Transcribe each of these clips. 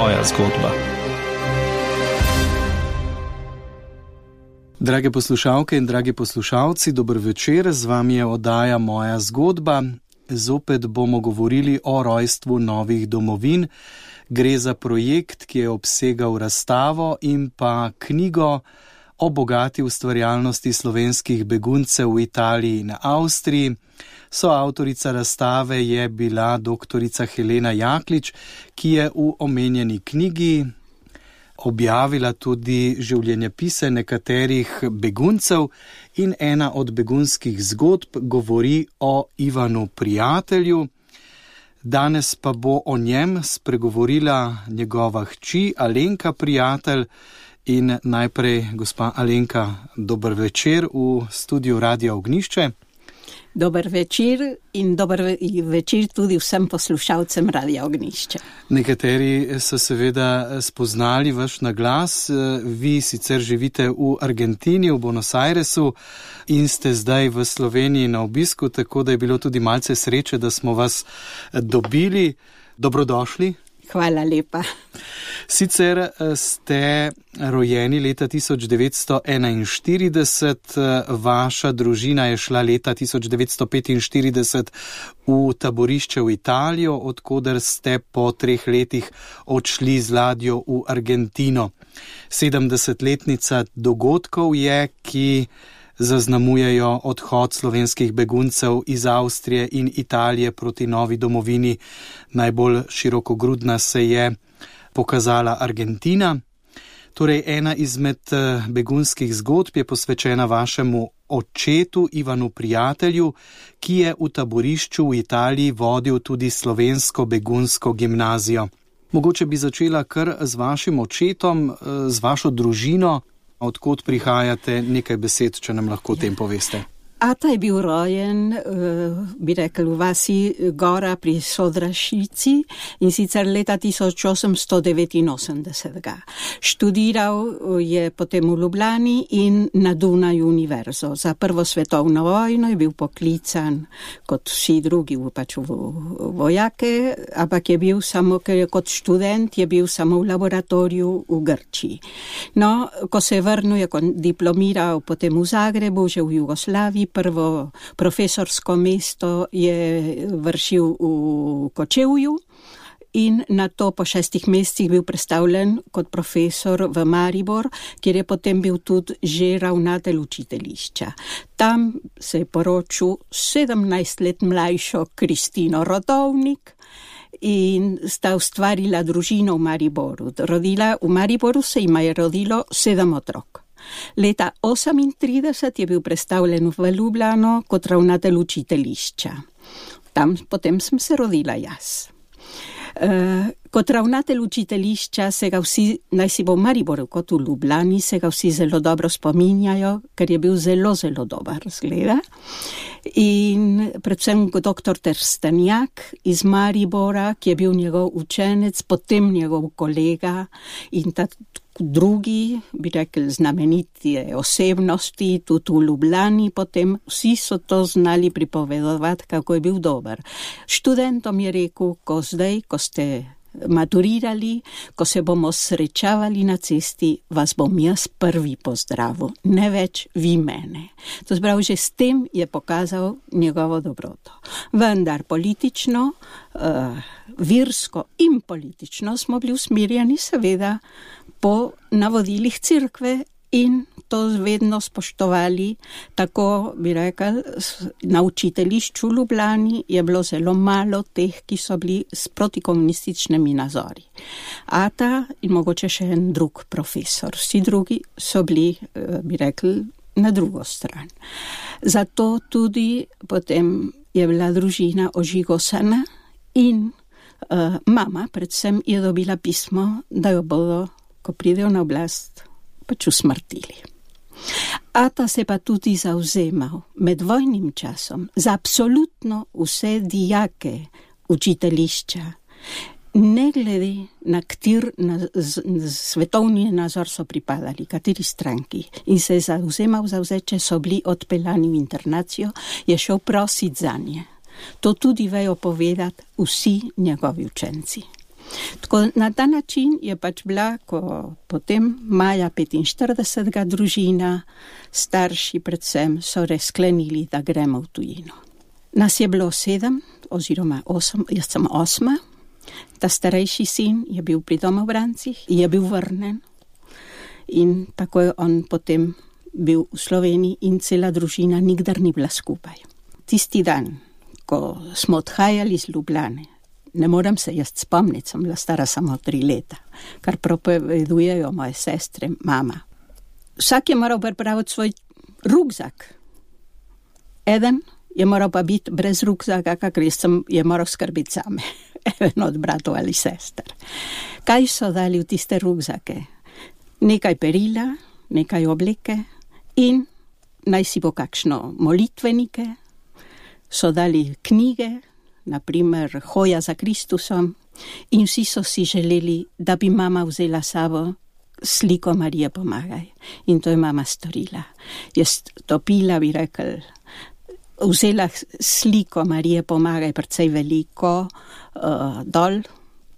moja zgodba. Drage poslušalke in dragi poslušalci, dober večer, z vami je oddaja Moja zgodba. Zopet bomo govorili o rojstvu novih domovin. Gre za projekt, ki je obsegal razstavo in pa knjigo o bogati ustvarjalnosti slovenskih beguncev v Italiji in Avstriji. Soavtorica razstave je bila dr. Helena Jaklič, ki je v omenjeni knjigi objavila tudi življenjepise nekaterih beguncev in ena od begunskih zgodb govori o Ivanu Prijatelju. Danes pa bo o njem spregovorila njegova hči Alenka Prijatelj in najprej gospa Alenka, dober večer v studiu Radio Ognišče. Dober večer in dober večer tudi vsem poslušalcem Radio Ognišče. Nekateri so seveda spoznali vaš naglas. Vi sicer živite v Argentini, v Buenos Airesu in ste zdaj v Sloveniji na obisku, tako da je bilo tudi malce sreče, da smo vas dobili. Dobrodošli. Hvala lepa. Sicer eh, ste rojeni leta 1941, eh, vaša družina je šla leta 1945 v taborišče v Italijo, odkuder ste po treh letih odšli z ladjo v Argentino. 70-letnica dogodkov je, ki zaznamujejo odhod slovenskih beguncev iz Avstrije in Italije proti novi domovini. Najbolj širokogrudna se je pokazala Argentina. Torej, ena izmed eh, begunskih zgodb je posvečena vašemu očetu Ivanu Prijatelju, ki je v taborišču v Italiji vodil tudi slovensko begunsko gimnazijo. Mogoče bi začela kar z vašim očetom, eh, z vašo družino, Odkud prihajate, nekaj besed, če nam lahko o tem poveste? Ata je bil rojen, uh, bi rekel, v vasi Gora pri Sodrašici in sicer leta 1889. Študiral eh, je potem v Ljubljani in na Dunaju univerzo. Za prvo svetovno vojno je bil poklican kot vsi drugi pač v vojake, ampak je bil samo, ker je kot študent, je bil samo v laboratoriju v Grčiji. No, ko se je vrnil, je diplomiral potem v Zagrebu, že v Jugoslaviji, prvo profesorsko mesto je vršil v Kočevju in na to po šestih mesecih bil predstavljen kot profesor v Maribor, kjer je potem bil tudi že ravnatelj učiteljišča. Tam se je poročil 17 let mlajšo Kristino Rodovnik. In sta ustvarila družino v Mariboru. Rodila, v Mariboru se jim je rodilo sedem otrok. Leta 1938 je bil predstavljen v Ljubljano kot ravnatelj učiteljišča. Tam potem sem se rodila jaz. Uh, kot ravnatelj učiteljišča se ga vsi, naj si bo v Mariboru kot v Ljubljani, se ga vsi zelo dobro spominjajo, ker je bil zelo, zelo dober, zgleda. In predvsem dr. Terstenjak iz Maribora, ki je bil njegov učenec, potem njegov kolega in ta drugi, bi rekel, znameniti osebnosti, tudi v Ljubljani, potem vsi so to znali pripovedovati, kako je bil dober. Študentom je rekel, ko zdaj, ko ste maturirali, ko se bomo srečavali na cesti, vas bom jaz prvi pozdravil, ne več vi mene. To zbrav, že s tem je pokazal njegovo dobroto. Vendar politično, uh, virsko in politično smo bili usmirjeni seveda po navodilih crkve in to vedno spoštovali, tako bi rekel, na učiteljišču v Ljubljani je bilo zelo malo teh, ki so bili s protikomunističnimi nazori. Ata in mogoče še en drug profesor, vsi drugi so bili, eh, bi rekel, na drugo stran. Zato tudi potem je bila družina ožigosana in uh, mama predvsem je dobila pismo, da jo bodo, ko pridejo na oblast, pač usmrtili. Ata se pa tudi zauzemal med vojnim časom za absolutno vse dijake učiteljišča, ne glede na kater na, z, svetovni nazor so pripadali, kateri stranki. In se je zauzemal za vse, če so bili odpeljani v internacijo, je šel prositi za nje. To tudi vejo povedati vsi njegovi učenci. Tako na ta način je pač bila, ko potem maja 45. družina, starši predvsem so res sklenili, da gremo v tujino. Nas je bilo sedem, oziroma osem, jaz sem osma, ta starejši sin je bil pri domobrancih, je bil vrnen in tako je on potem bil v Sloveniji in cela družina nikdar ni bila skupaj. Tisti dan, ko smo odhajali iz Ljubljane, ne morem se jaz spomniti, sem bila stara samo tri leta, kar propovedujejo moje sestre, mama. Vsak je moral pripraviti svoj rukzak. Eden je moral pa biti brez rukzaka, ker sem je moral skrbiti same, eden od bratov ali sester. Kaj so dali v tiste rukzake? Nekaj perila, nekaj oblike in naj si bo kakšno molitvenike, so dali knjige, naprimer Hoja za Kristusom, in vsi so si želeli, da bi mama vzela sabo sliko Marije pomagaj. In to je mama storila. Jaz topila bi rekel, vzela sliko Marije pomagaj, precej veliko, uh, dol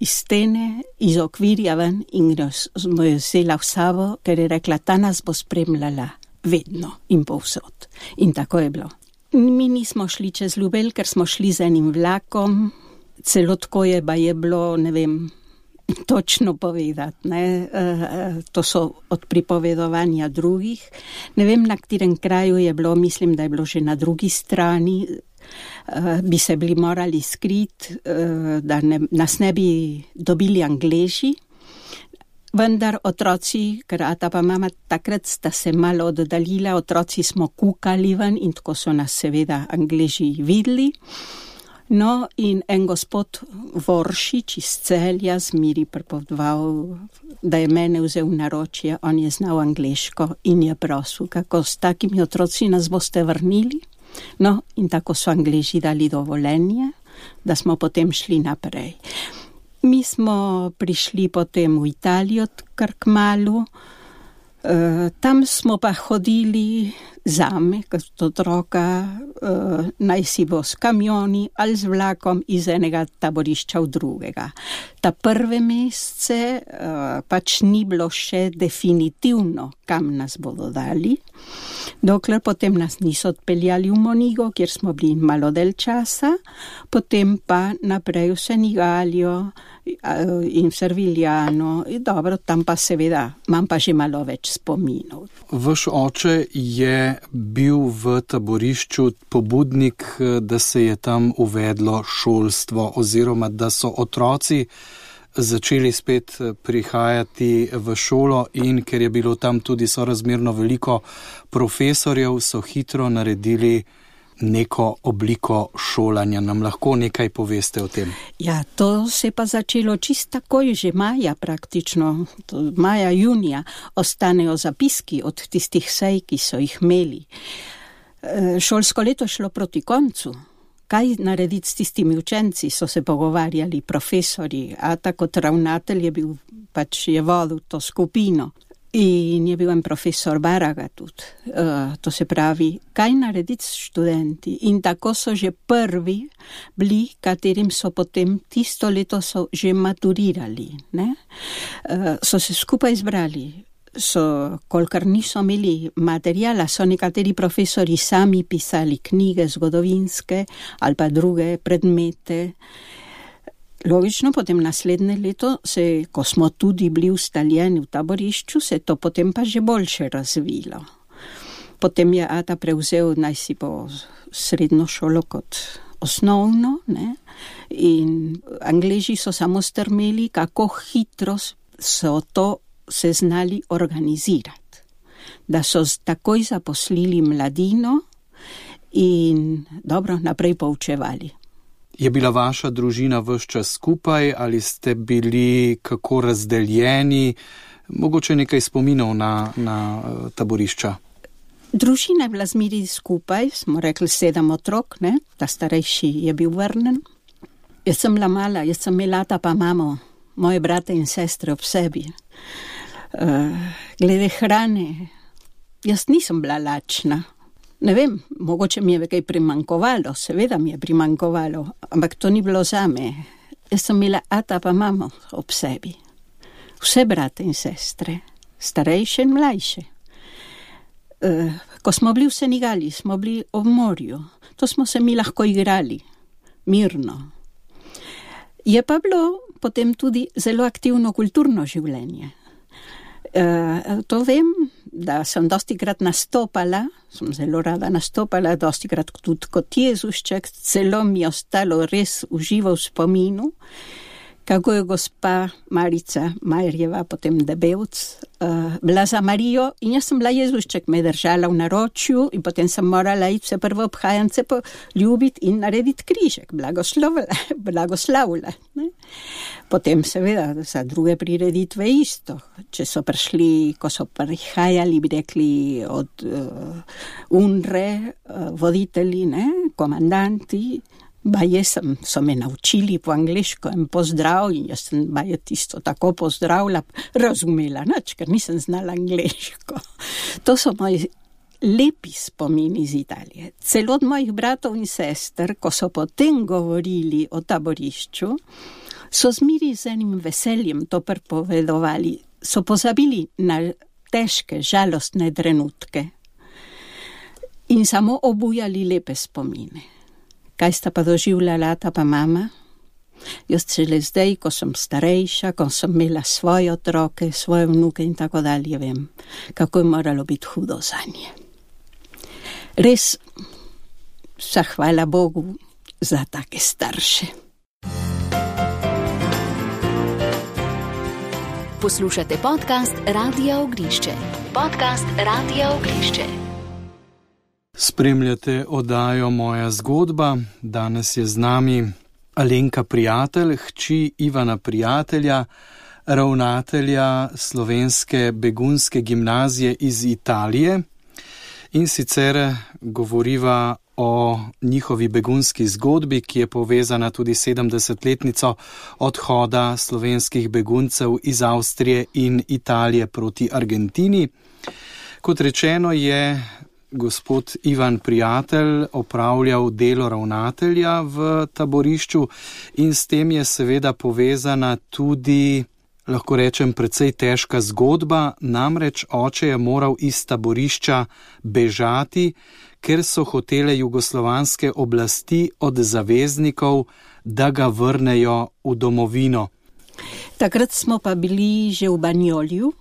iz stene, iz okvirja ven in smo jo vzela v sabo, ker je rekla, ta nas bo spremljala vedno in povsod. In tako je bilo. Mi nismo šli čez Ljubel, ker smo šli z enim vlakom, celo tako je, je bilo, ne vem, točno povedati. Eh, to so od pripovedovanja drugih. Ne vem, na katerem kraju je bilo, mislim, da je bilo že na drugi strani, eh, bi se bili morali skriti, eh, da ne, nas ne bi dobili angleži. Vendar otroci, ker ata pa mama takrat sta se malo oddaljila, otroci smo kukali ven in tako so nas seveda angleži videli. No, in en gospod Voršič iz celja zmiri prepovedal, da je mene vzel v naročje, on je znal angliško in je prosil, kako s takimi otroci nas boste vrnili. No, in tako so angliži dali dovoljenje, da smo potem šli naprej. Mi smo prišli potem v Italijo, kar k malu. Uh, tam smo pa hodili zame, kot otroka, uh, naj si bo s kamioni ali z vlakom iz enega taborišča v drugega. Ta prve mesece uh, pač ni bilo še definitivno, kam nas bodo dali, dokler potem nas niso odpeljali v Monigo, kjer smo bili malo del časa, potem pa naprej v Senigalijo in Serviljano, in dobro, tam pa seveda imam pa že malo več spominov. Vaš oče je bil v taborišču pobudnik, da se je tam uvedlo šolstvo oziroma da so otroci začeli spet prihajati v šolo in ker je bilo tam tudi sorazmerno veliko profesorjev, so hitro naredili neko obliko šolanja. Nam lahko nekaj poveste o tem? Ja, to se je pa začelo čisto takoj, že maja praktično, maja, junija, ostanejo zapiski od tistih sej, ki so jih imeli. E, šolsko leto šlo proti koncu. Kaj narediti s tistimi učenci, so se pogovarjali profesori, a tako ravnatelj je bil pač je vodil to skupino. In je bil en profesor Baraga tudi, uh, to se pravi, kaj narediti s študenti. In tako so že prvi bili, katerim so potem tisto leto že maturirali. Uh, so se skupaj zbrali, so, kolikor niso imeli materijala, so nekateri profesori sami pisali knjige zgodovinske ali pa druge predmete. Logično, potem naslednje leto, se, ko smo tudi bili ustaljeni v taborišču, se je to potem pa že boljše razvilo. Potem je Ata prevzel naj si po srednjo šolo kot osnovno ne? in angliži so samo strmeli, kako hitro so to se znali organizirati. Da so takoj zaposlili mladino in dobro naprej poučevali. Je bila vaša družina vse čas skupaj ali ste bili kako razdeljeni? Mogoče nekaj spominov na, na eh, taborišča. Družina je bila zmeri skupaj, smo rekli sedem otrok, ne? ta starejši je bil vrnen. Jaz sem bila mala, jaz sem imela ta pa mamo, moje brate in sestre ob sebi. Uh, glede hrane, jaz nisem bila lačna, Ne vem, mogoče mi je kaj primankovalo, seveda mi je primankovalo, ampak to ni bilo za me. Jaz sem imela ata pa mamo ob sebi. Vse brate in sestre, starejše in mlajše. Uh, ko smo bili v Senegali, smo bili ob morju, to smo se mi lahko igrali, mirno. Je pa bilo potem tudi zelo aktivno kulturno življenje. Uh, to vem, da sem dosti krat nastopala, sem zelo rada nastopala, dosti krat tudi kot Jezušček, celo mi je ostalo res uživo v spominu kako je gospa Marica Majerjeva, potem Debevc, uh, bila za Marijo in jaz sem bila Jezušček, me držala v naročju in potem sem morala iti vse prvo obhajance poljubiti in narediti križek, blagoslavila. Potem seveda za druge prireditve isto. Če so prišli, ko so prihajali, bi rekli od uh, UNRE, uh, voditelji, ne, komandanti, Baje sem, so me naučili po angliško en pozdrav in jaz sem baje tisto tako pozdravila, razumela, nač, ker nisem znala angliško. To so moji lepi spomini iz Italije. Celo od mojih bratov in sester, ko so potem govorili o taborišču, so z enim veseljem to prepovedovali, so pozabili na težke, žalostne trenutke in samo obujali lepe spomine. Kaj sta pa doživljala ta pa mama? Jaz šele zdaj, ko sem starejša, ko sem imela svoje otroke, svoje vnuke in tako dalje, vem, kako je moralo biti hudo za nje. Res, zahvala Bogu za take starše. Poslušate podcast Radio Ognišče. Podcast Radio Ognišče. Spremljate oddajo Moja zgodba. Danes je z nami Alenka Prijatelj, hči Ivana Prijatelja, ravnatelja slovenske begunske gimnazije iz Italije. In sicer govoriva o njihovi begunski zgodbi, ki je povezana tudi s 70-letnico odhoda slovenskih beguncev iz Avstrije in Italije proti Argentini. Kot rečeno, je gospod Ivan Prijatelj opravljal delo ravnatelja v taborišču in s tem je seveda povezana tudi, lahko rečem, precej težka zgodba, namreč oče je moral iz taborišča bežati, ker so hotele jugoslovanske oblasti od zaveznikov, da ga vrnejo v domovino. Takrat smo pa bili že v Banjolju.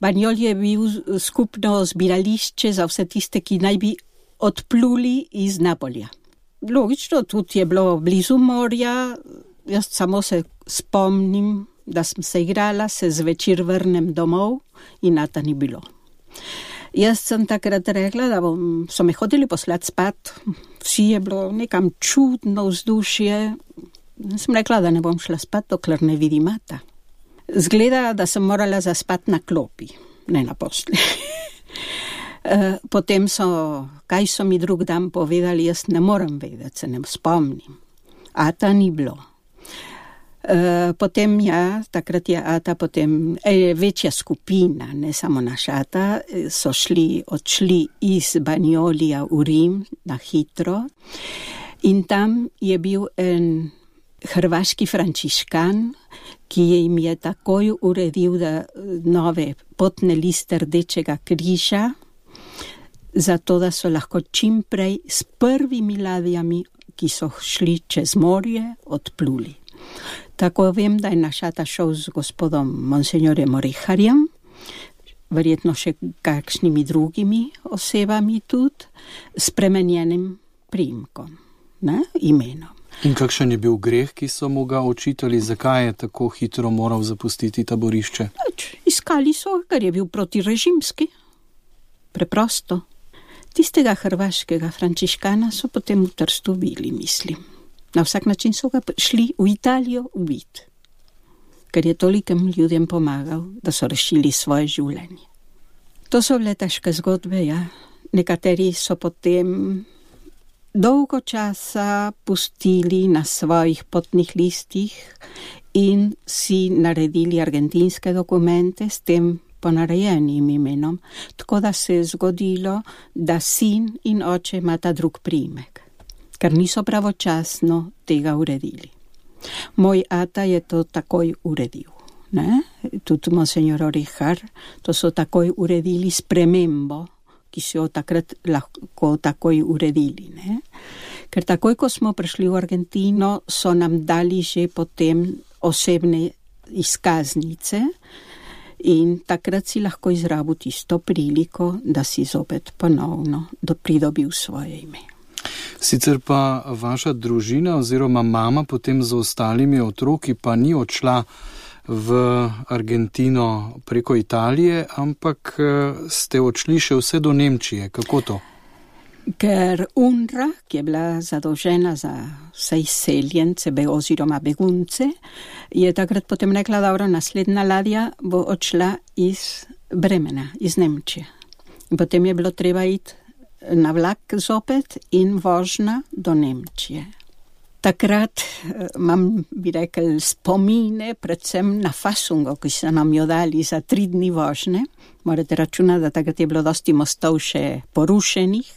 Banjol je bil skupno zbirališče za vse tiste, ki naj bi odpluli iz Napolja. Logično, tudi je bilo blizu morja, jaz samo se spomnim, da sem se igrala, se zvečer vrnem domov in na ta ni bilo. Jaz sem takrat rekla, da bom, so me hodili poslati spat, vsi je bilo nekam čudno vzdušje. Sem rekla, da ne bom šla spat, dokler ne vidim mata. Zgleda, da sem morala zaspati na klopi, ne na posli. Eh, potem so, kaj so mi drug dan povedali, jaz ne morem vedeti, se ne spomnim. Ata ni bilo. Eh, potem ja, takrat je Ata, potem e, večja skupina, ne samo naša Ata, so šli, odšli iz Banjolija v Rim na hitro in tam je bil en hrvaški frančiškan, ki jim je takoj uredil nove potne liste Rdečega križa, zato da so lahko čim prej s prvimi ladjami, ki so šli čez morje, odpluli. Tako vem, da je našata šel z gospodom monsenjorem Oreharjem, verjetno še kakšnimi drugimi osebami tudi, spremenjenim primkom, ne, imenom. In kakšen je bil greh, ki so mu ga očitali, zakaj je tako hitro moral zapustiti taborišče? Noč, iskali so, ker je bil protirežimski. Preprosto. Tistega hrvaškega frančiškana so potem v Trstu ubili, mislim. Na vsak način so ga šli v Italijo ubiti, ker je tolikem ljudem pomagal, da so rešili svoje življenje. To so bile težke zgodbe, ja. Nekateri so potem dolgo časa pustili na svojih potnih listih in si naredili argentinske dokumente s tem ponarejenim imenom, tako da se je zgodilo, da sin in oče imata drug primek, ker niso pravočasno tega uredili. Moj ata je to takoj uredil. Ne? Tudi monsignor Orihar, to so takoj uredili spremembo, ki so jo takrat lahko takoj uredili. Ne? Ker takoj, ko smo prišli v Argentino, so nam dali že potem osebne izkaznice in takrat si lahko izrabil tisto priliko, da si zopet ponovno pridobil svoje ime. Sicer pa vaša družina oziroma mama potem z ostalimi otroki pa ni odšla v Argentino preko Italije, ampak eh, ste odšli še vse do Nemčije. Kako to? Ker UNRA, ki je bila zadolžena za vse izseljence oziroma begunce, je takrat potem rekla, da naslednja ladja bo odšla iz Bremena, iz Nemčije. In potem je bilo treba iti na vlak zopet in vožna do Nemčije. Takrat eh, imam, bi rekel, spomine predvsem na fasungo, ki so nam jo dali za tri dni vožne. Morate računati, da takrat je bilo dosti mostov še porušenih.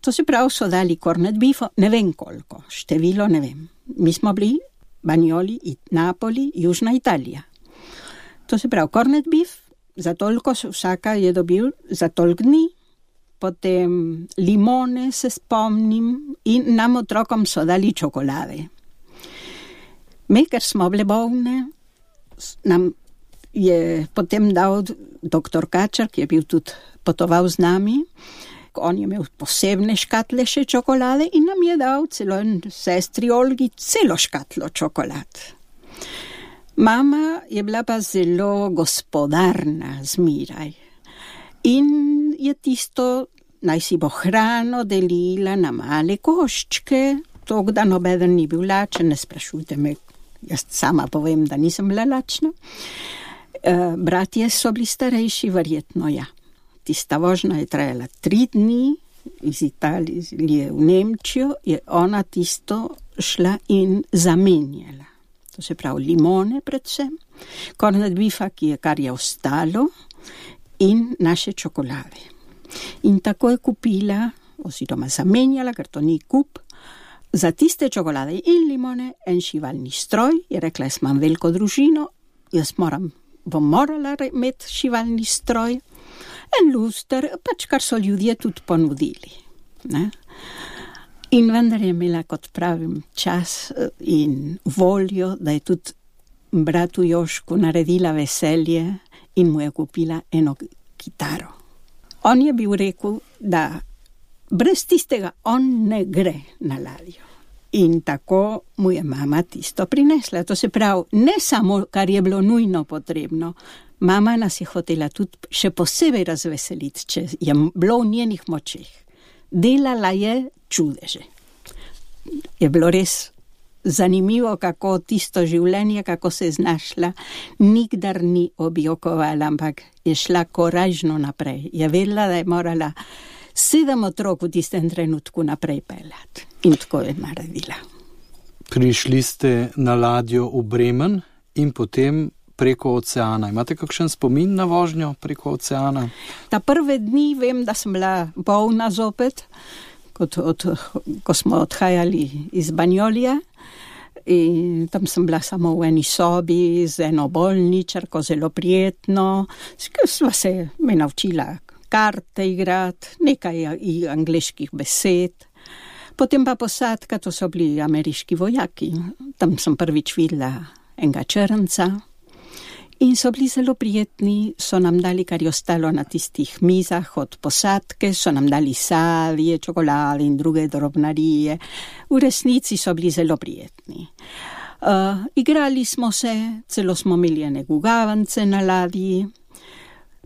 To se pravi, so dali kornet bifo, ne vem koliko, število ne vem. Mi smo bili Banjoli, Napoli, Južna Italija. To se pravi, kornet bif, za toliko vsaka je dobil, za toliko dni potem limone, se spomnim, in nam otrokom so dali čokolade. Mi, ker smo bile bolne, nam je potem dal doktor Kačar, ki je bil tudi potoval z nami. On je imel posebne škatle še čokolade in nam je dal celo en sestri Olgi celo škatlo čokolad. Mama je bila pa zelo gospodarna zmiraj. In je tisto, naj si bo hrano delila na male koščke, to, da nobeden ni bil lačen, ne sprašujte me, jaz sama povem, da nisem bila lačna. E, bratje so bili starejši, verjetno ja. Tista vožnja je trajala tri dni, iz Italije v Nemčijo, je ona tisto šla in zamenjala. To se pravi limone predvsem, kornet bifa, ki je kar je ostalo, in naše čokolade. In tako je kupila, oziroma zamenjala, ker to ni kup, za tiste čokolade in limone en šivalni stroj. Je rekla, jaz imam veliko družino, jaz moram, bom morala imeti šivalni stroj, en luster, pač kar so ljudje tudi ponudili. Ne? In vendar je imela, kot pravim, čas eh, in voljo, da je tudi bratu Jošku naredila veselje in mu je kupila eno kitaro. On je bil rekel, da brez tistega on ne gre na ladjo. In tako mu je mama tisto prinesla. To se pravi, ne samo, kar je bilo nujno potrebno, mama nas je hotela tudi še posebej razveseliti, če je bilo v njenih močeh. Delala je čudeže. Je bilo res zanimivo, kako tisto življenje, kako se je znašla, nikdar ni objokovala, ampak je šla koražno naprej. Je vedela, da je morala sedem otrok v tistem trenutku naprej peljati. In tako je naredila. Prišli ste na ladjo v Bremen in potem preko oceana. Imate kakšen spomin na vožnjo preko oceana? Ta prve dni vem, da sem bila bolna zopet, kot od, ko smo odhajali iz Banjolija. In tam sem bila samo v eni sobi z eno bolničarko, zelo prijetno, sva se me naučila karte igrati, nekaj angliških besed. Potem pa posadka, to so bili ameriški vojaki. Tam sem prvič videla enega črnca, In so bili zelo prijetni, so nam dali, kar je ostalo na tistih mizah od posadke, so nam dali sadje, čokolade in druge drobnarije. V resnici so bili zelo prijetni. Uh, igrali smo se, celo smo imeli ene gugavance na ladji.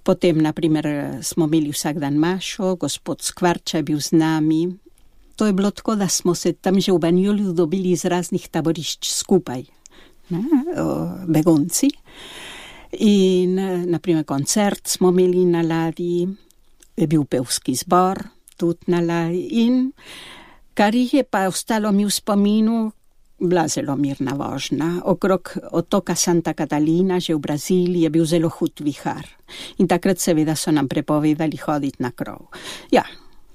Potem, naprimer, smo imeli vsak dan mašo, gospod Skvarča je bil z nami. To je bilo tako, da smo se tam že v Banjolu dobili iz raznih taborišč skupaj, ne, begunci. In naprimer koncert smo imeli na ladji, je bil pevski zbor tudi na ladji. In kar jih je pa ostalo mi v spominu, bila zelo mirna vožnja. Okrog otoka Santa Catalina, že v Braziliji, je bil zelo hud vihar. In takrat seveda so nam prepovedali hoditi na krov. Ja,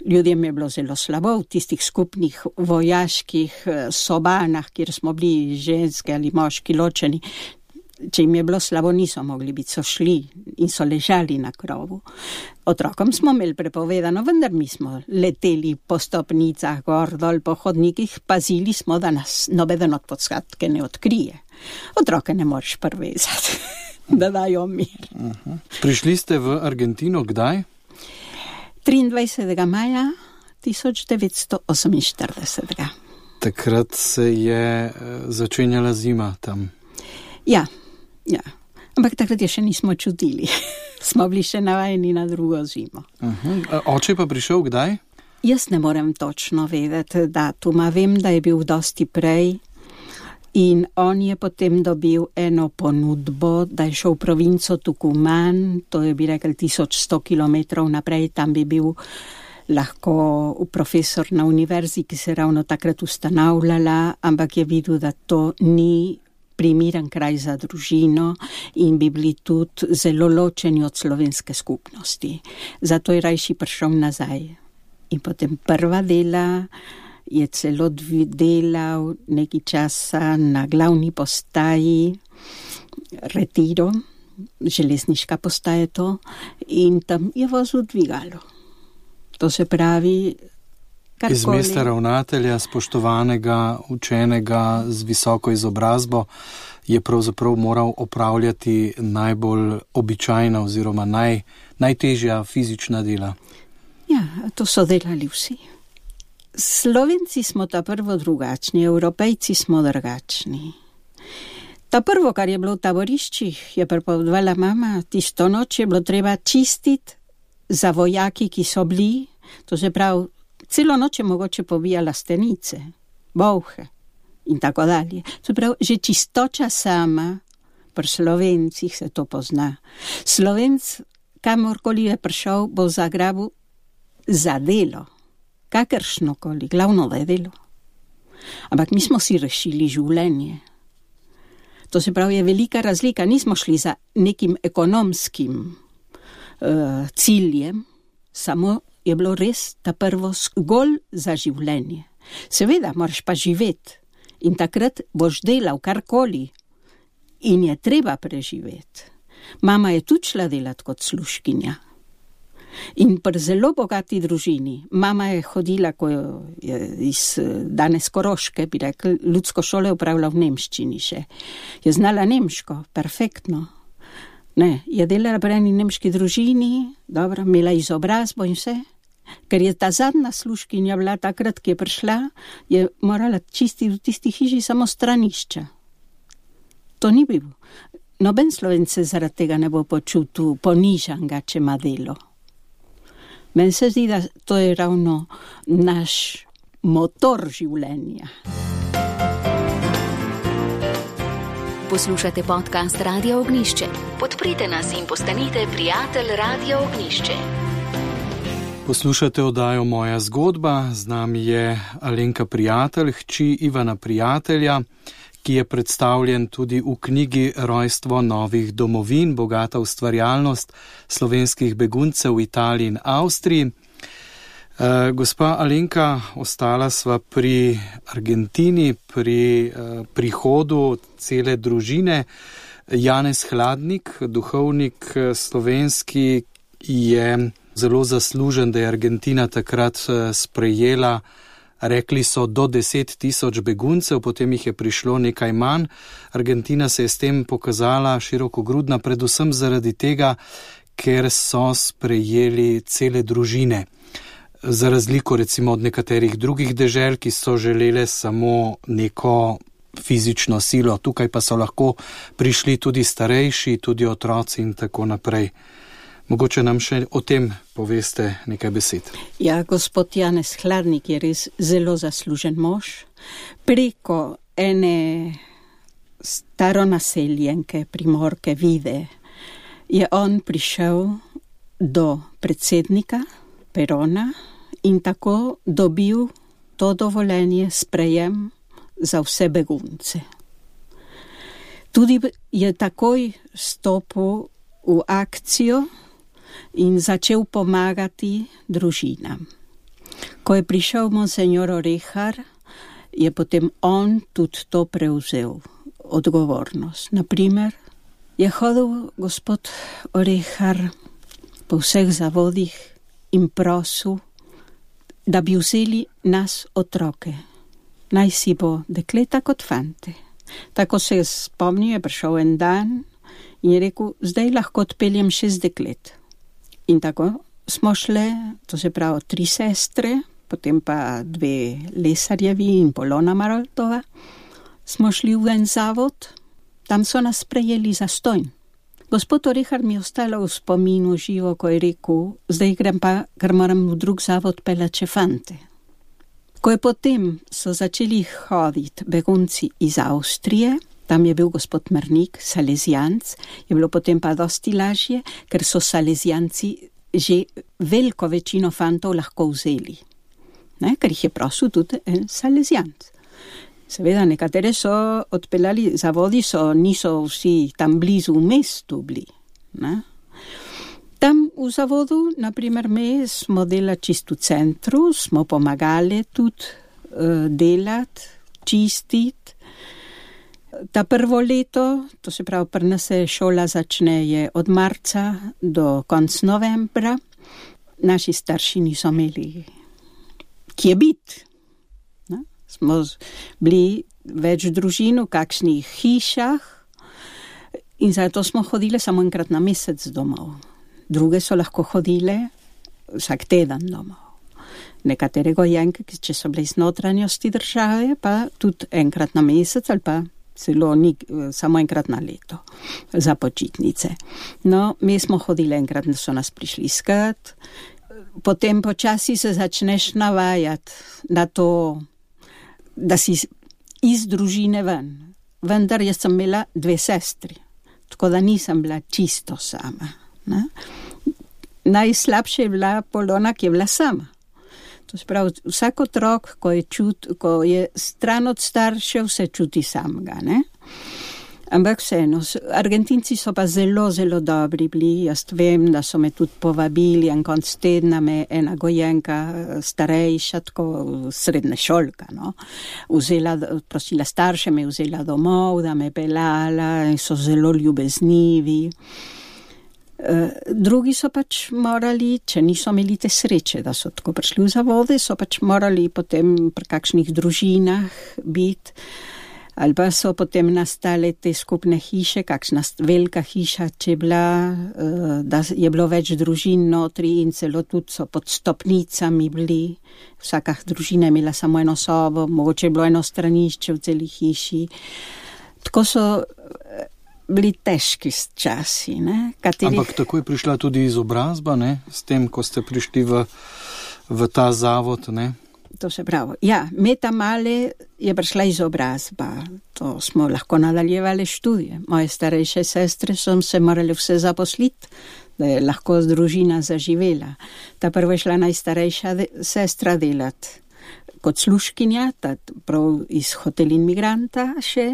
Ljudem je bilo zelo slabo v tistih skupnih vojaških eh, sobanah, kjer smo bili ženske ali moški ločeni. Če jim je bilo slabo, niso mogli biti, so šli in so ležali na krovu. Otrokom smo imeli prepovedano, vendar mi smo leteli po stopnicah, gor dol po hodnikih, pazili smo, da nas nobeden od podskatke ne odkrije. Otroke ne moreš prvezati, da dajo mir. -huh. Prišli ste v Argentino kdaj? 23. maja 1948. Takrat se je eh, začenjala zima tam. Ja, ja. ampak takrat je še nismo čutili. Smo bili še navajeni na drugo zimo. Uh -huh. Oče pa prišel kdaj? Jaz ne morem točno vedeti datuma. Vem, da je bil dosti prej, In on je potem dobil eno ponudbo, da je šel v provinco Tukuman, to je bi rekel 1100 km naprej, tam bi bil lahko profesor na univerzi, ki se ravno takrat ustanavljala, ampak je videl, da to ni primeren kraj za družino in bi bili tudi zelo ločeni od slovenske skupnosti. Zato je rajši prišel nazaj. In potem prva dela je celo delal nekaj časa na glavni postaji Retiro, železniška postaja to, in tam je vozil dvigalo. To se pravi. Karkoli. Iz mesta ravnatelja, spoštovanega, učenega z visoko izobrazbo, je pravzaprav moral opravljati najbolj običajna oziroma naj, najtežja fizična dela. Ja, to so delali vsi. Slovenci smo ta prvo drugačni, evropejci smo drugačni. Ta prvo, kar je bilo v taboriščih, je prepovedala mama, tisto noč je bilo treba čistiti za vojaki, ki so bili, to se pravi, celo noč je mogoče pobijala stenice, bohe in tako dalje. Se pravi, že čistoča sama, pri slovencih se to pozna. Slovenc, kamorkoli je prišel, bo zagrabil za delo kakršno koli, glavno da je delo. Ampak mi smo si rešili življenje. To se pravi, je velika razlika. Nismo šli za nekim ekonomskim uh, ciljem, samo je bilo res ta prvo zgolj za življenje. Seveda, moraš pa živeti in takrat boš delal karkoli in je treba preživeti. Mama je tudi šla delati kot sluškinja. In pri zelo bogati družini, mama je hodila, ko je iz danes Koroške, bi rekel, ljudsko šole upravljala v Nemščini še. Je znala nemško, perfektno. Ne, je delala pri eni nemški družini, dobro, imela izobrazbo in vse. Ker je ta zadnja služkinja bila takrat, ki je prišla, je morala čistiti v tisti hiši samo stranišča. To ni bilo. Noben slovence zaradi tega ne bo počutil ponižanga, če ima delo. Meni se zdi, da to je ravno naš motor življenja. Poslušate podcast Radio Ognišče. Podprite nas in postanite prijatelj Radio Ognišče. Poslušate oddajo Moja zgodba, z nami je Alenka Prijatelj, hči Ivana Prijatelja ki je predstavljen tudi v knjigi Rojstvo novih domovin, bogata ustvarjalnost slovenskih beguncev v Italiji in Avstriji. Uh, gospa Alenka, ostala sva pri Argentini, pri uh, prihodu cele družine. Janez Hladnik, duhovnik eh, slovenski, je zelo zaslužen, da je Argentina takrat sprejela uh, Rekli so do 10 tisoč beguncev, potem jih je prišlo nekaj manj. Argentina se je s tem pokazala širokogrudna, predvsem zaradi tega, ker so sprejeli cele družine. Za razliko recimo od nekaterih drugih dežel, ki so želele samo neko fizično silo, tukaj pa so lahko prišli tudi starejši, tudi otroci in tako naprej. Mogoče nam še o tem poveste nekaj besed. Ja, gospod Janez Hladnik je res zelo zaslužen mož. Preko ene staro naseljenke, primorke vide, je on prišel do predsednika Perona in tako dobil to dovoljenje sprejem za vse begunce. Tudi je takoj stopil v akcijo, in začel pomagati družinam. Ko je prišel monsignor Orehar, je potem on tudi to prevzel, odgovornost. Naprimer, je hodil gospod Orehar po vseh zavodih in prosil, da bi vzeli nas otroke, naj si bo dekleta kot fante. Tako se je spomnil, je prišel en dan in je rekel, zdaj lahko odpeljem šest deklet. In tako smo šli, to se pravi tri sestre, potem pa dve lesarjevi in polona Maroltova, smo šli v en zavod, tam so nas prejeli za stojn. Gospod Orihar mi je ostalo v spominu živo, ko je rekel, zdaj grem pa, ker moram v drug zavod pelati fante. Ko je potem so začeli hoditi begunci iz Avstrije, tam je bil gospod Mrnik, Salezijanc, je bilo potem pa dosti lažje, ker so Salezijanci že veliko večino fantov lahko vzeli, ne, ker jih je prosil tudi en Salezijanc. Seveda, nekatere so odpeljali zavodi, so, niso vsi tam blizu v mestu bili. Ne? Tam v zavodu, naprimer, mi smo delali čisto v centru, smo pomagali tudi uh, delati, čistiti. Ta prvo leto, to se pravi, pri nas se šola začne od marca do konca novembra, naši starši niso imeli kje biti smo bili več družin v kakšnih hišah in zato smo hodili samo enkrat na mesec domov. Druge so lahko hodile vsak teden domov. Nekatere gojenke, če so bile iz notranjosti države, pa tudi enkrat na mesec ali pa celo ni, samo enkrat na leto za počitnice. No, mi smo hodili enkrat, da so nas prišli iskat, potem počasi se začneš navajati na to, da si iz družine ven. Vendar jaz sem imela dve sestri, tako da nisem bila čisto sama. Ne? Najslabše je bila Polona, ki je bila sama. To se pravi, vsak otrok, ko je, čut, ko je stran od staršev, se čuti samega. Ne? Ampak vseeno, Argentinci so pa zelo, zelo dobri bili. Jaz vem, da so me tudi povabili en konc tedna, me ena gojenka, starejša, tako srednja šolka. No? Vzela, prosila starše, me vzela domov, da me pelala in so zelo ljubeznivi. Uh, drugi so pač morali, če niso imeli te sreče, da so tako prišli v zavode, so pač morali potem pri kakšnih družinah biti ali pa so potem nastale te skupne hiše, kakšna velika hiša, če je bila, eh, da je bilo več družin notri in celo tudi so pod stopnicami bili. Vsaka družina je imela samo eno sobo, mogoče je bilo eno stranišče v celi hiši. Tako so eh, bili težki časi. Katerih... Ampak tako je prišla tudi izobrazba, ne? s tem, ko ste prišli v, v ta zavod. Ne? to se pravi. Ja, meta male je prišla izobrazba, to smo lahko nadaljevali študije. Moje starejše sestre so se morali vse zaposliti, da je lahko družina zaživela. Ta prva je šla najstarejša de sestra delati kot sluškinja, prav iz hotelin migranta še.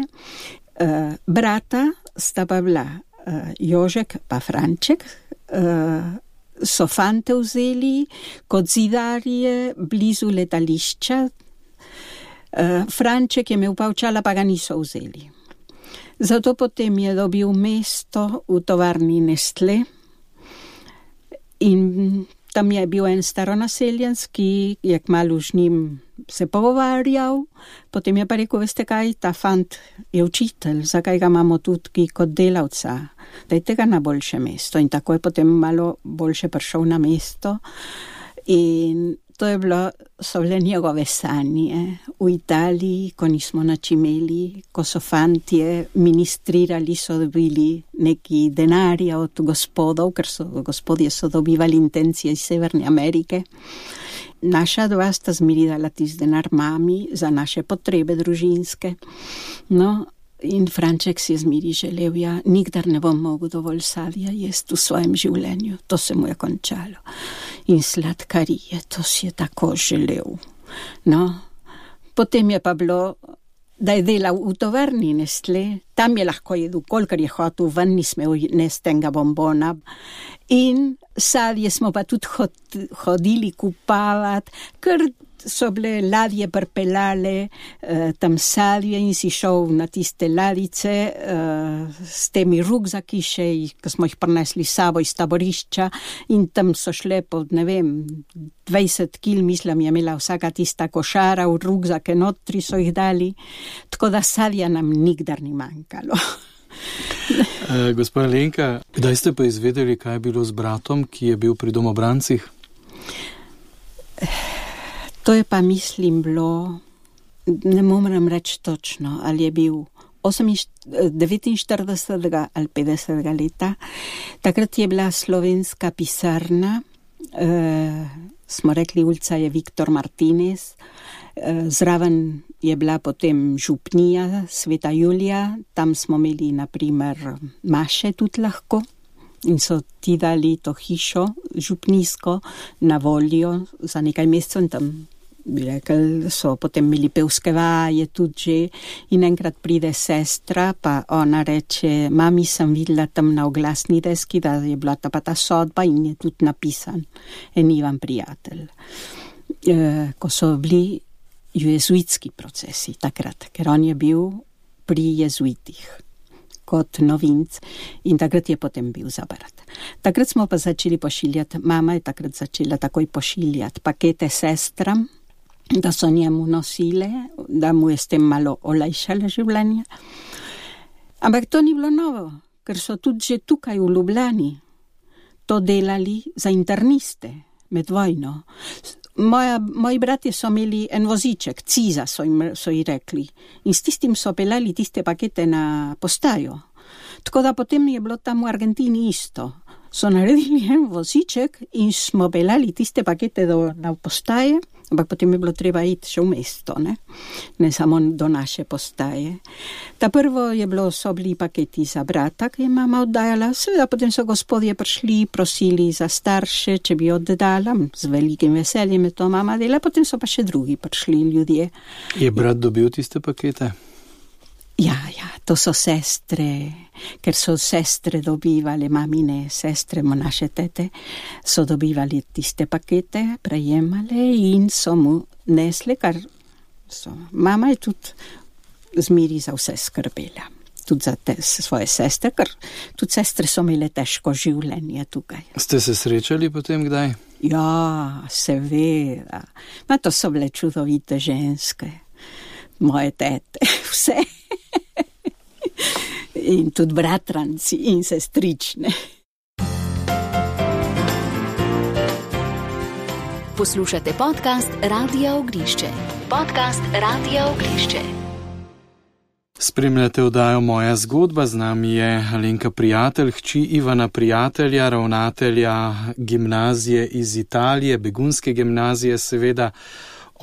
Uh, brata sta pa bila uh, Jožek pa Franček, uh, so fante vzeli kot zidarje blizu letališča. Uh, Franček je imel pa očala, pa ga niso vzeli. Zato potem je dobil mesto v tovarni Nestle in tam je bil en staronaseljenc, ki je kmalo z njim se pogovarjal, potem je pa rekel, veste kaj, ta fant je učitelj, zakaj ga imamo tudi kot delavca, dajte ga na boljše mesto. In tako je potem malo boljše prišel na mesto. In to je bilo, so bile njegove sanje v Italiji, ko nismo nič imeli, ko so fantje ministrirali, so dobili neki denarja od gospodov, ker so gospodje so dobivali intencije iz Severne Amerike. Naša dva sta zmirila tisti denar mami za naše potrebe družinske. No, in Franček si je zmiri želel, ja, nikdar ne bom mogel dovolj sadja jesti v svojem življenju, to se mu je končalo. In sladkarije, to si je tako želel. No, potem je pa bilo, da je delal v tovarni Nestle, tam je lahko jedel, kolikor je hotel, ven nismo nesti tega bombona. In sadje smo pa tudi hodili kupavati, ker so bile ladje prpelale uh, tam sadje in si šel na tiste ladice uh, s temi rugzaki še, ki smo jih prinesli sabo iz taborišča in tam so šle po, ne vem, 20 kil, mislim, je imela vsaka tista košara v rugzake, notri so jih dali, tako da sadja nam nikdar ni manjkalo. uh, Gospod Lenka, kdaj ste pa izvedeli, kaj je bilo z bratom, ki je bil pri domobrancih? To je pa, mislim, bilo, ne morem reči točno, ali je bil 49 ali 50 leta. Takrat je bila slovenska pisarna, eh, smo rekli, ulica je Viktor Martinez, eh, zraven je bila potem župnija Sveta Julija, tam smo imeli naprimer maše tudi lahko in so ti dali to hišo župnijsko na voljo za nekaj mesecev in tam bi rekel, so potem imeli pevske vaje tudi že in enkrat pride sestra, pa ona reče, mami sem videla tam na oglasni deski, da je bila ta pa ta sodba in je tudi napisan en Ivan prijatelj. E, ko so bili jezuitski procesi takrat, ker on je bil pri jezuitih kot novinc in takrat je potem bil zabrat. Takrat smo pa začeli pošiljati, mama je takrat začela takoj pošiljati pakete sestram, da so njemu nosile, da mu je s tem malo olajšale življenje. Ampak to ni bilo novo, ker so tudi že tukaj v Ljubljani to delali za interniste med vojno. Moja, moji bratje so imeli en voziček, ciza so jim so ji rekli, in s tistim so pelali tiste pakete na postajo. Tako da potem je bilo tam v Argentini isto. So naredili en voziček in smo pelali tiste pakete do, na postaje ampak potem je bilo treba iti še v mesto, ne, ne samo do naše postaje. Ta prvo je bilo, so bili paketi za brata, ki je mama oddajala, seveda potem so gospodje prišli, prosili za starše, če bi oddala, z velikim veseljem je to mama dela, potem so pa še drugi prišli ljudje. Je brat dobil tiste pakete? Ja, ja, to so sestre, ker so sestre dobivali, mamine, sestre, naše tete, so dobivali tiste pakete, prejemali in so mu nesli, kar so. Mama je tudi zmeri za vse skrbela, tudi za te svoje sestre, ker tudi sestre so imele težko življenje tukaj. Ste se srečali potem kdaj? Ja, seveda. Ma to so bile čudovite ženske, moje tete, vse in tudi bratranci in sestrične. Poslušate podcast Radio Ognišče. Podcast Radio Ognišče. Spremljate oddajo Moja zgodba, z nami je Alenka Prijatelj, hči Ivana Prijatelja, ravnatelja gimnazije iz Italije, begunske gimnazije, seveda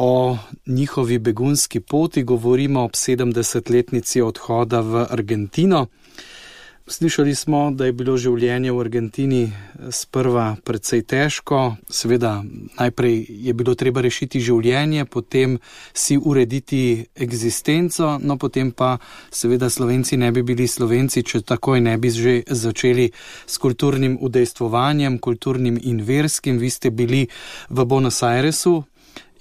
o njihovi begunski poti, govorimo ob 70-letnici odhoda v Argentino. Slišali smo, da je bilo življenje v Argentini sprva precej težko, seveda najprej je bilo treba rešiti življenje, potem si urediti eksistenco, no potem pa seveda Slovenci ne bi bili Slovenci, če takoj ne bi že začeli s kulturnim udejstvovanjem, kulturnim in verskim. Vi ste bili v Buenos Airesu,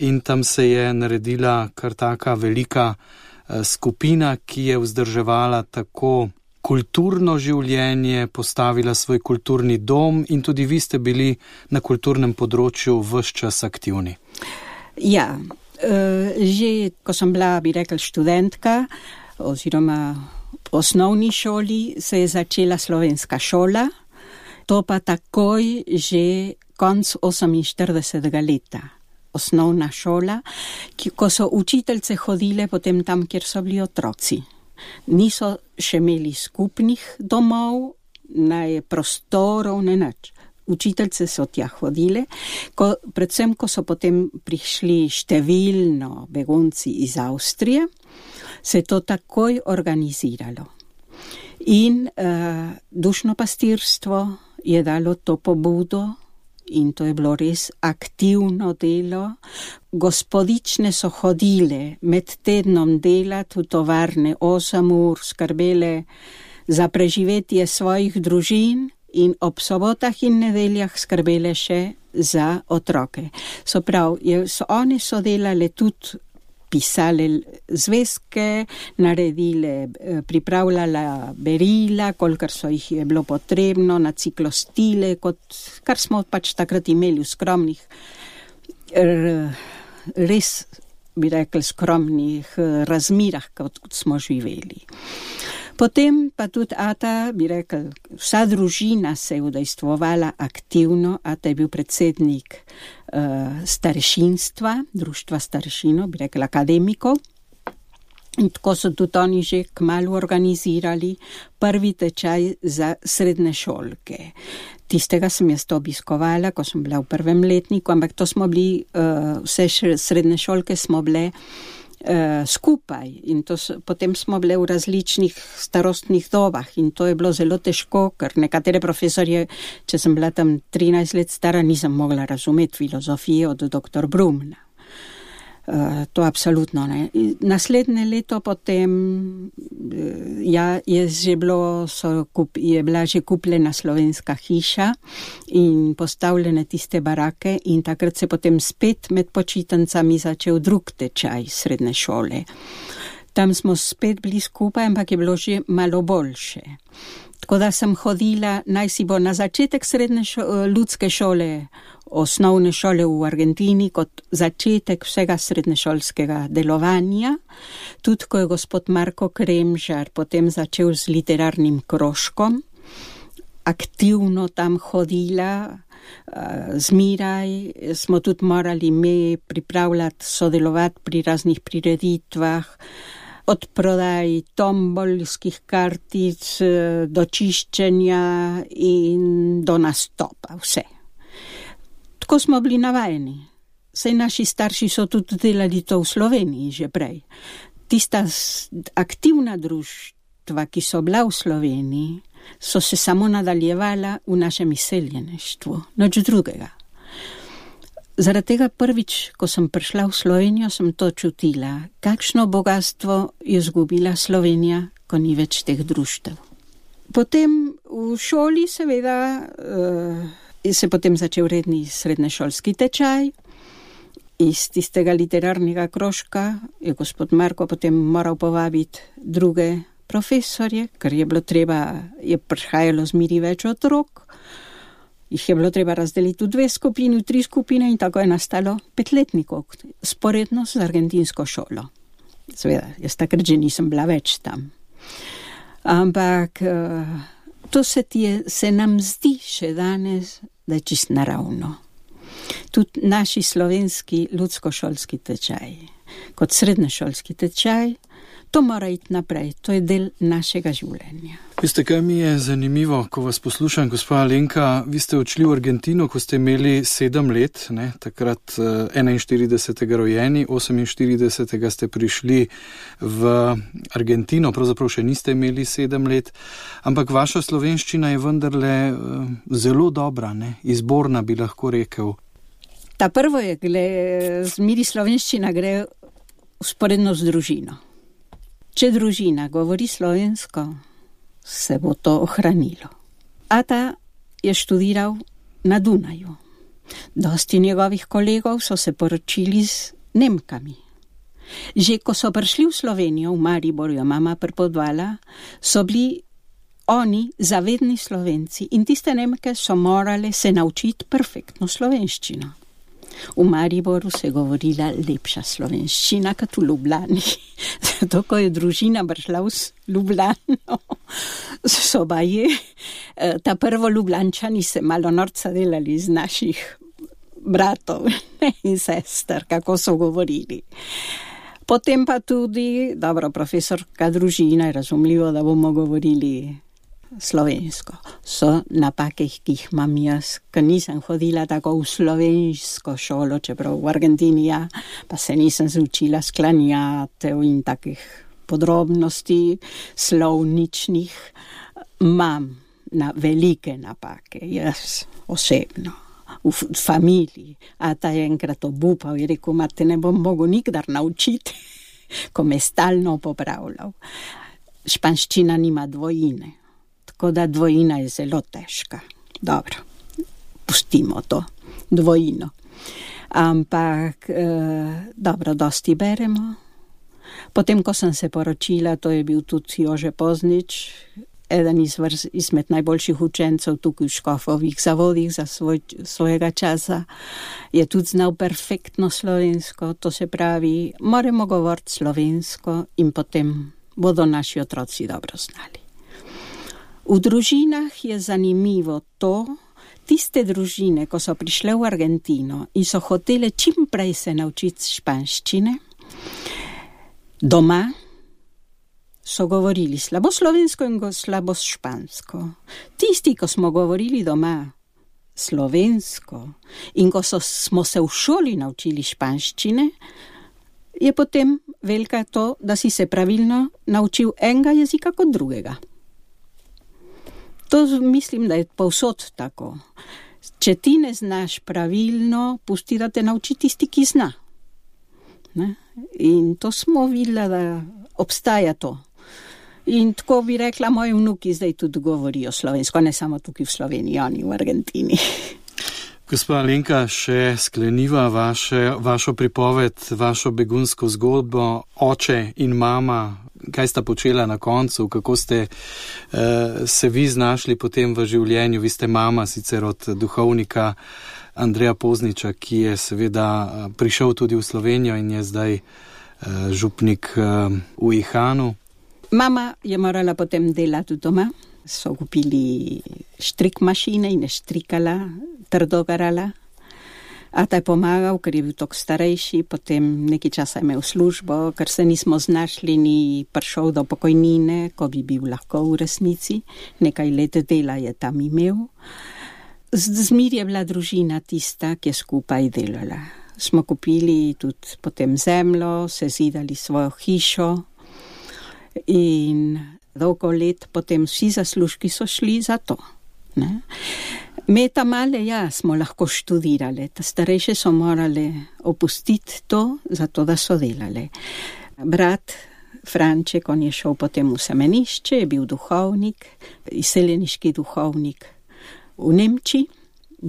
in tam se je naredila kar taka velika eh, skupina, ki je vzdrževala tako kulturno življenje, postavila svoj kulturni dom in tudi vi ste bili na kulturnem področju vse čas aktivni. Ja, eh, že ko sem bila, bi rekla, študentka oziroma v osnovni šoli, se je začela slovenska šola, to pa takoj že konc 48. leta osnovna šola, ki, ko so učiteljce hodile potem tam, kjer so bili otroci. Niso še imeli skupnih domov, naj prostorov, ne nič. Učiteljce so tja hodile, ko, predvsem, ko so potem prišli številno begunci iz Avstrije, se je to takoj organiziralo. In uh, dušno pastirstvo je dalo to pobudo, in to je bilo res aktivno delo. Gospodične so hodile med tednom delati v tovarne 8 ur, skrbele za preživetje svojih družin in ob sobotah in nedeljah skrbele še za otroke. So prav, so oni so delali tudi pisale zvezke, naredile, eh, pripravljala berila, kolikor so jih je bilo potrebno, na ciklostile, kot kar smo pač takrat imeli v skromnih, res bi rekli skromnih eh, razmirah, kot smo živeli. Potem pa tudi Ata, bi rekel, vsa družina se je udejstvovala aktivno, Ata je bil predsednik starešinstva, društva starešino, bi rekel, akademikov. In tako so tudi oni že kmalo organizirali prvi tečaj za srednje šolke. Tistega sem jaz obiskovala, ko sem bila v prvem letniku, ampak to smo bili, uh, vse srednje šolke smo bile uh, skupaj in to, potem smo bile v različnih starostnih dobah in to je bilo zelo težko, ker nekatere profesorje, če sem bila tam 13 let stara, nisem mogla razumeti filozofije od dr. Brumna. Eh, to absolutno ne. Naslednje leto potem eh, ja, je, že bilo, kup, je bila že kupljena slovenska hiša in postavljene tiste barake in takrat se potem spet med počitancami začel drug tečaj srednje šole. Tam smo spet bili skupaj, ampak je bilo že malo boljše. Tako da sem hodila, naj si bo na začetek srednje šo, ljudske šole osnovne šole v Argentini kot začetek vsega srednješolskega delovanja, tudi ko je gospod Marko Kremžar potem začel z literarnim krožkom, aktivno tam hodila, zmiraj smo tudi morali mi pripravljati, sodelovati pri raznih prireditvah, od prodaj tombolskih kartic do čiščenja in do nastopa, vse tako smo bili navajeni. Sej naši starši so tudi delali to v Sloveniji že prej. Tista aktivna društva, ki so bila v Sloveniji, so se samo nadaljevala v našem izseljeništvu, nič drugega. Zaradi tega prvič, ko sem prišla v Slovenijo, sem to čutila, kakšno bogatstvo je zgubila Slovenija, ko ni več teh društev. Potem v šoli, seveda, uh, se potem začel redni srednješolski tečaj. Iz tistega literarnega krožka je gospod Marko potem moral povabiti druge profesorje, ker je bilo treba, je prihajalo zmeri več otrok. Jih je bilo treba razdeliti v dve skupini, v tri skupine in tako je nastalo petletnikov, sporedno z argentinsko šolo. Seveda, jaz takrat že nisem bila več tam. Ampak uh, to se, je, se nam zdi še danes, da je čist naravno. Tudi naši slovenski ljudsko-šolski tečaj, kot srednješolski tečaj, to mora iti naprej, to je del našega življenja. Veste, kaj mi je zanimivo, ko vas poslušam, gospa Alenka, vi ste odšli v Argentino, ko ste imeli sedem let, ne, takrat 41. Eh, rojeni, 48. ste prišli v Argentino, pravzaprav še niste imeli sedem let, ampak vaša slovenščina je vendarle eh, zelo dobra, ne, izborna bi lahko rekel. Ta prvo je, gle, zmeri slovenščina gre usporedno z družino. Če družina govori slovensko, se bo to ohranilo. Ata je študiral na Dunaju. Dosti njegovih kolegov so se poročili z Nemkami. Že ko so prišli v Slovenijo, v Mariboru, jo mama prepodvala, so bili oni zavedni slovenci in tiste Nemke so morale se naučiti perfektno slovenščino. V Mariboru se je govorila lepša slovenščina kot v Ljubljani. Zato, ko je družina prišla v Ljubljano, so baje, eh, ta prvo Ljubljančani se malo norca delali iz naših bratov in sester, kako so govorili. Potem pa tudi, dobro, profesorka družina je razumljivo, da bomo govorili slovensko. So napake, ki jih imam jaz, ker nisem hodila tako v slovensko šolo, čeprav v Argentini, ja, pa se nisem zaučila sklanjatev in takih podrobnosti slovničnih. Imam na velike napake, jaz osebno. V familiji, a ta je enkrat obupal in rekel: Mate, ne bom mogel nikdar naučiti, ko me stalno popravljal. Španščina nima dvojine Tako da dvojina je zelo težka. Dobro, pustimo to, dvojino. Ampak, eh, dobro, dosti beremo. Potem, ko sem se poročila, to je bil tudi Jože Poznič, eden izvrz, izmed najboljših učencev tukaj v Škofovih zavodih za svoj, svojega časa, je tudi znal perfektno slovensko, to se pravi, moramo govoriti slovensko in potem bodo naši otroci dobro znali. V družinah je zanimivo to, tiste družine, ko so prišle v Argentino in so hotele čim prej se naučiti španščine, doma so govorili slabo slovensko in slabo špansko. Tisti, ko smo govorili doma slovensko in ko so, smo se v šoli naučili španščine, je potem velika to, da si se pravilno naučil enega jezika kot drugega. To mislim, da je povsod tako. Če ti ne znaš pravilno, pusti, da te nauči tisti, ki zna. Ne? In to smo videli, da obstaja to. In tako bi rekla, moji vnuki zdaj tudi govorijo slovensko, ne samo tukaj v Sloveniji, oni v Argentini. Gospa Alenka, še skleniva vaše, vašo pripoved, vašo begunsko zgodbo, oče in mama, kaj sta počela na koncu, kako ste uh, se vi znašli potem v življenju. Vi ste mama sicer od duhovnika Andreja Pozniča, ki je seveda uh, prišel tudi v Slovenijo in je zdaj uh, župnik uh, v Ihanu. Mama je morala potem delati doma, so kupili štrik mašine in je štrikala, trdo garala. A ta je pomagal, ker je bil tako starejši, potem nekaj časa je imel službo, ker se nismo znašli, ni prišel do pokojnine, ko bi bil lahko v resnici. Nekaj let dela je tam imel. Zmir je bila družina tista, ki je skupaj delala. Smo kupili tudi potem zemljo, se zidali svojo hišo, in dolgo let potem vsi zaslužki so šli za to. Ne? Me ta male, ja, smo lahko študirale, ta starejše so morale opustiti to, zato da so delale. Brat Franček, on je šel potem v semenišče, je bil duhovnik, izseljeniški duhovnik v Nemčiji,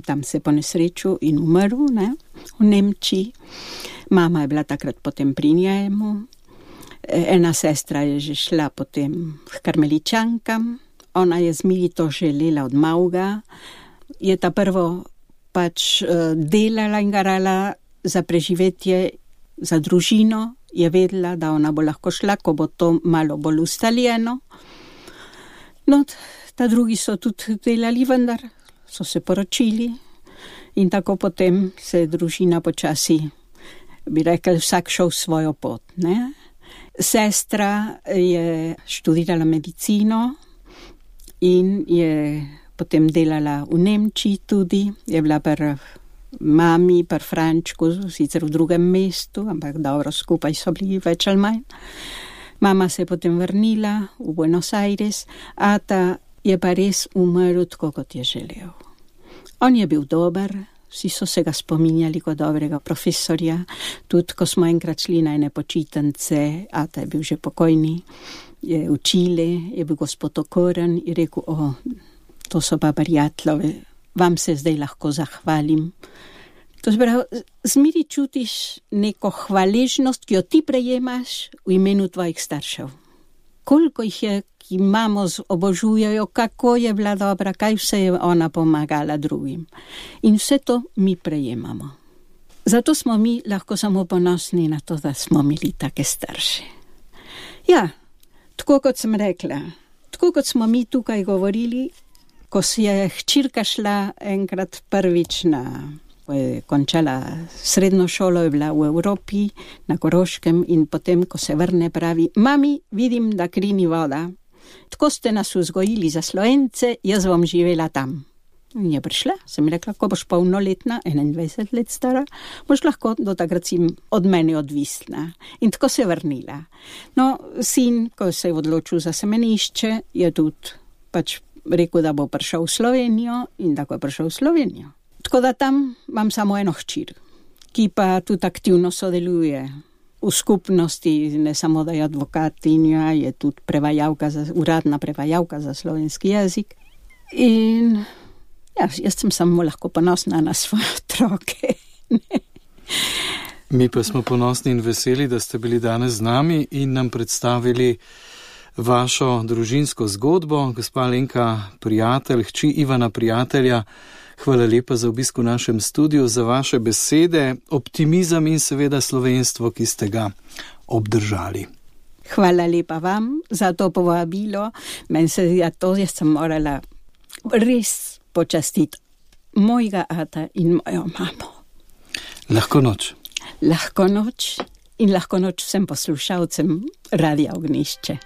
tam se po nesreču in umrl, ne, v Nemčiji. Mama je bila takrat potem pri njemu, ena sestra je že šla potem k karmeličankam, ona je z Mili to želela od Mauga, je ta prvo pač uh, delala in garala za preživetje, za družino, je vedela, da ona bo lahko šla, ko bo to malo bolj ustaljeno. No, ta drugi so tudi delali, vendar so se poročili in tako potem se je družina počasi, bi rekel, vsak šel svojo pot. Ne? Sestra je študirala medicino in je potem delala v Nemčiji tudi, je bila pri mami, pri Frančku, sicer v drugem mestu, ampak dobro skupaj so bili več ali manj. Mama se je potem vrnila v Buenos Aires, a ta je pa res umrl tako, kot je želel. On je bil dober, vsi so se ga spominjali kot dobrega profesorja, tudi ko smo enkrat šli na ene počitnice, a ta je bil že pokojni, je v Čile, je bil gospod Okoren in rekel: O, to so pa prijatelje, vam se zdaj lahko zahvalim. To zbral, zmiri čutiš neko hvaležnost, ki jo ti prejemaš v imenu tvojih staršev. Koliko jih je ki mamo obožujejo, kako je bila dobra, kaj vse je ona pomagala drugim. In vse to mi prejemamo. Zato smo mi lahko samo ponosni na to, da smo imeli take starše. Ja, tako kot sem rekla, tako kot smo mi tukaj govorili, ko si je hčirka šla enkrat prvič na. Ko je končala srednjo šolo, je bila v Evropi, na Koroškem, in potem, ko se vrne, pravi: Mami, vidim, da krini voda, Tako ste nas vzgojili za slovence, jaz bom živela tam. In je prišla, sem rekla, ko boš polnoletna, 21 let stara, boš lahko do takrat od mene odvisna. In tako se je vrnila. No, sin, ko se je odločil za semenišče, je tudi pač rekel, da bo prišel v Slovenijo in tako je prišel v Slovenijo. Tako da tam imam samo eno hčir, ki pa tudi aktivno sodeluje v skupnosti, ne samo da je advokatinja, je tudi prevajalka, za, uradna prevajalka za slovenski jezik. In ja, jaz sem samo lahko ponosna na svoje otroke. Mi pa smo ponosni in veseli, da ste bili danes z nami in nam predstavili vašo družinsko zgodbo, gospa Lenka, prijatelj, hči Ivana, prijatelja. Hvala lepa za obisk v našem studiu, za vaše besede, optimizem in seveda slovenstvo, ki ste ga obdržali. Hvala lepa vam za to povabilo. Meni se zdi, da to jaz sem morala res počastiti mojega ata in mojo mamo. Lahko noč. Lahko noč in lahko noč vsem poslušalcem radia ognišče.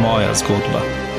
Moja zgodba.